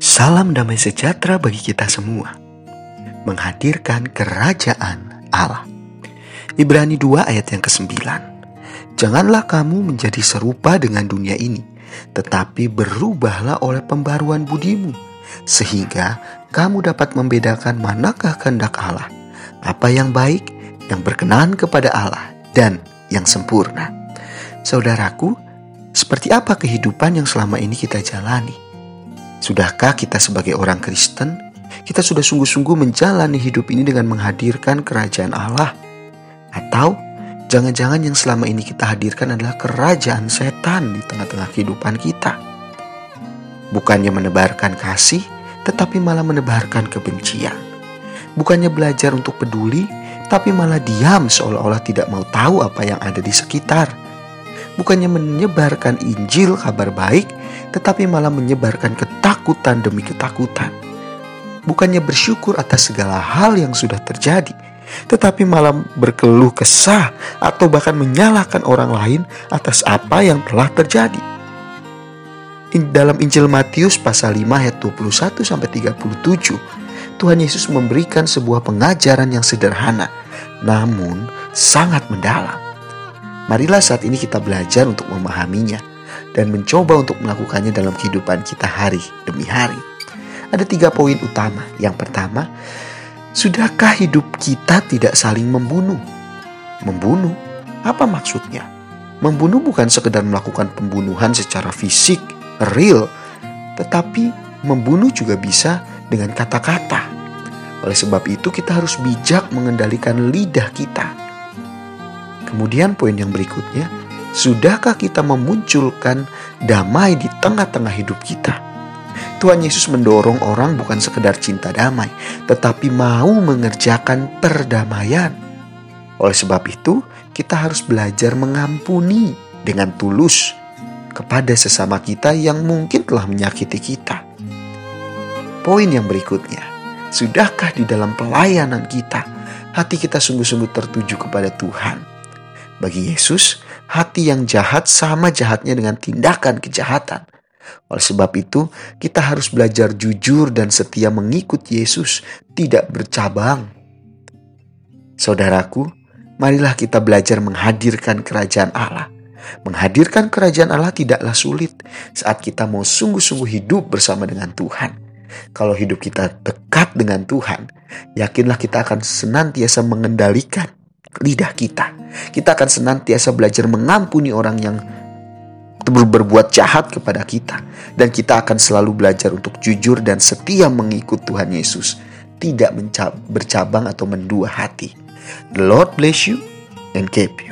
Salam damai sejahtera bagi kita semua. Menghadirkan kerajaan Allah. Ibrani 2 ayat yang ke-9. Janganlah kamu menjadi serupa dengan dunia ini, tetapi berubahlah oleh pembaruan budimu, sehingga kamu dapat membedakan manakah kehendak Allah, apa yang baik, yang berkenan kepada Allah, dan yang sempurna. Saudaraku, seperti apa kehidupan yang selama ini kita jalani? Sudahkah kita sebagai orang Kristen, kita sudah sungguh-sungguh menjalani hidup ini dengan menghadirkan kerajaan Allah? Atau jangan-jangan yang selama ini kita hadirkan adalah kerajaan setan di tengah-tengah kehidupan kita? Bukannya menebarkan kasih, tetapi malah menebarkan kebencian. Bukannya belajar untuk peduli, tapi malah diam seolah-olah tidak mau tahu apa yang ada di sekitar. Bukannya menyebarkan Injil kabar baik, tetapi malah menyebarkan ketakutan demi ketakutan. Bukannya bersyukur atas segala hal yang sudah terjadi, tetapi malah berkeluh kesah atau bahkan menyalahkan orang lain atas apa yang telah terjadi. Dalam Injil Matius pasal 5 ayat 21 sampai 37, Tuhan Yesus memberikan sebuah pengajaran yang sederhana namun sangat mendalam. Marilah saat ini kita belajar untuk memahaminya dan mencoba untuk melakukannya dalam kehidupan kita hari demi hari. Ada tiga poin utama. Yang pertama, sudahkah hidup kita tidak saling membunuh? Membunuh? Apa maksudnya? Membunuh bukan sekedar melakukan pembunuhan secara fisik, real, tetapi membunuh juga bisa dengan kata-kata. Oleh sebab itu kita harus bijak mengendalikan lidah kita. Kemudian poin yang berikutnya, Sudahkah kita memunculkan damai di tengah-tengah hidup kita? Tuhan Yesus mendorong orang bukan sekedar cinta damai, tetapi mau mengerjakan perdamaian. Oleh sebab itu, kita harus belajar mengampuni dengan tulus kepada sesama kita yang mungkin telah menyakiti kita. Poin yang berikutnya, sudahkah di dalam pelayanan kita hati kita sungguh-sungguh tertuju kepada Tuhan? Bagi Yesus, hati yang jahat sama jahatnya dengan tindakan kejahatan. Oleh sebab itu, kita harus belajar jujur dan setia mengikut Yesus, tidak bercabang. Saudaraku, marilah kita belajar menghadirkan kerajaan Allah. Menghadirkan kerajaan Allah tidaklah sulit saat kita mau sungguh-sungguh hidup bersama dengan Tuhan. Kalau hidup kita dekat dengan Tuhan, yakinlah kita akan senantiasa mengendalikan lidah kita. Kita akan senantiasa belajar mengampuni orang yang berbuat jahat kepada kita. Dan kita akan selalu belajar untuk jujur dan setia mengikut Tuhan Yesus. Tidak bercabang atau mendua hati. The Lord bless you and keep you.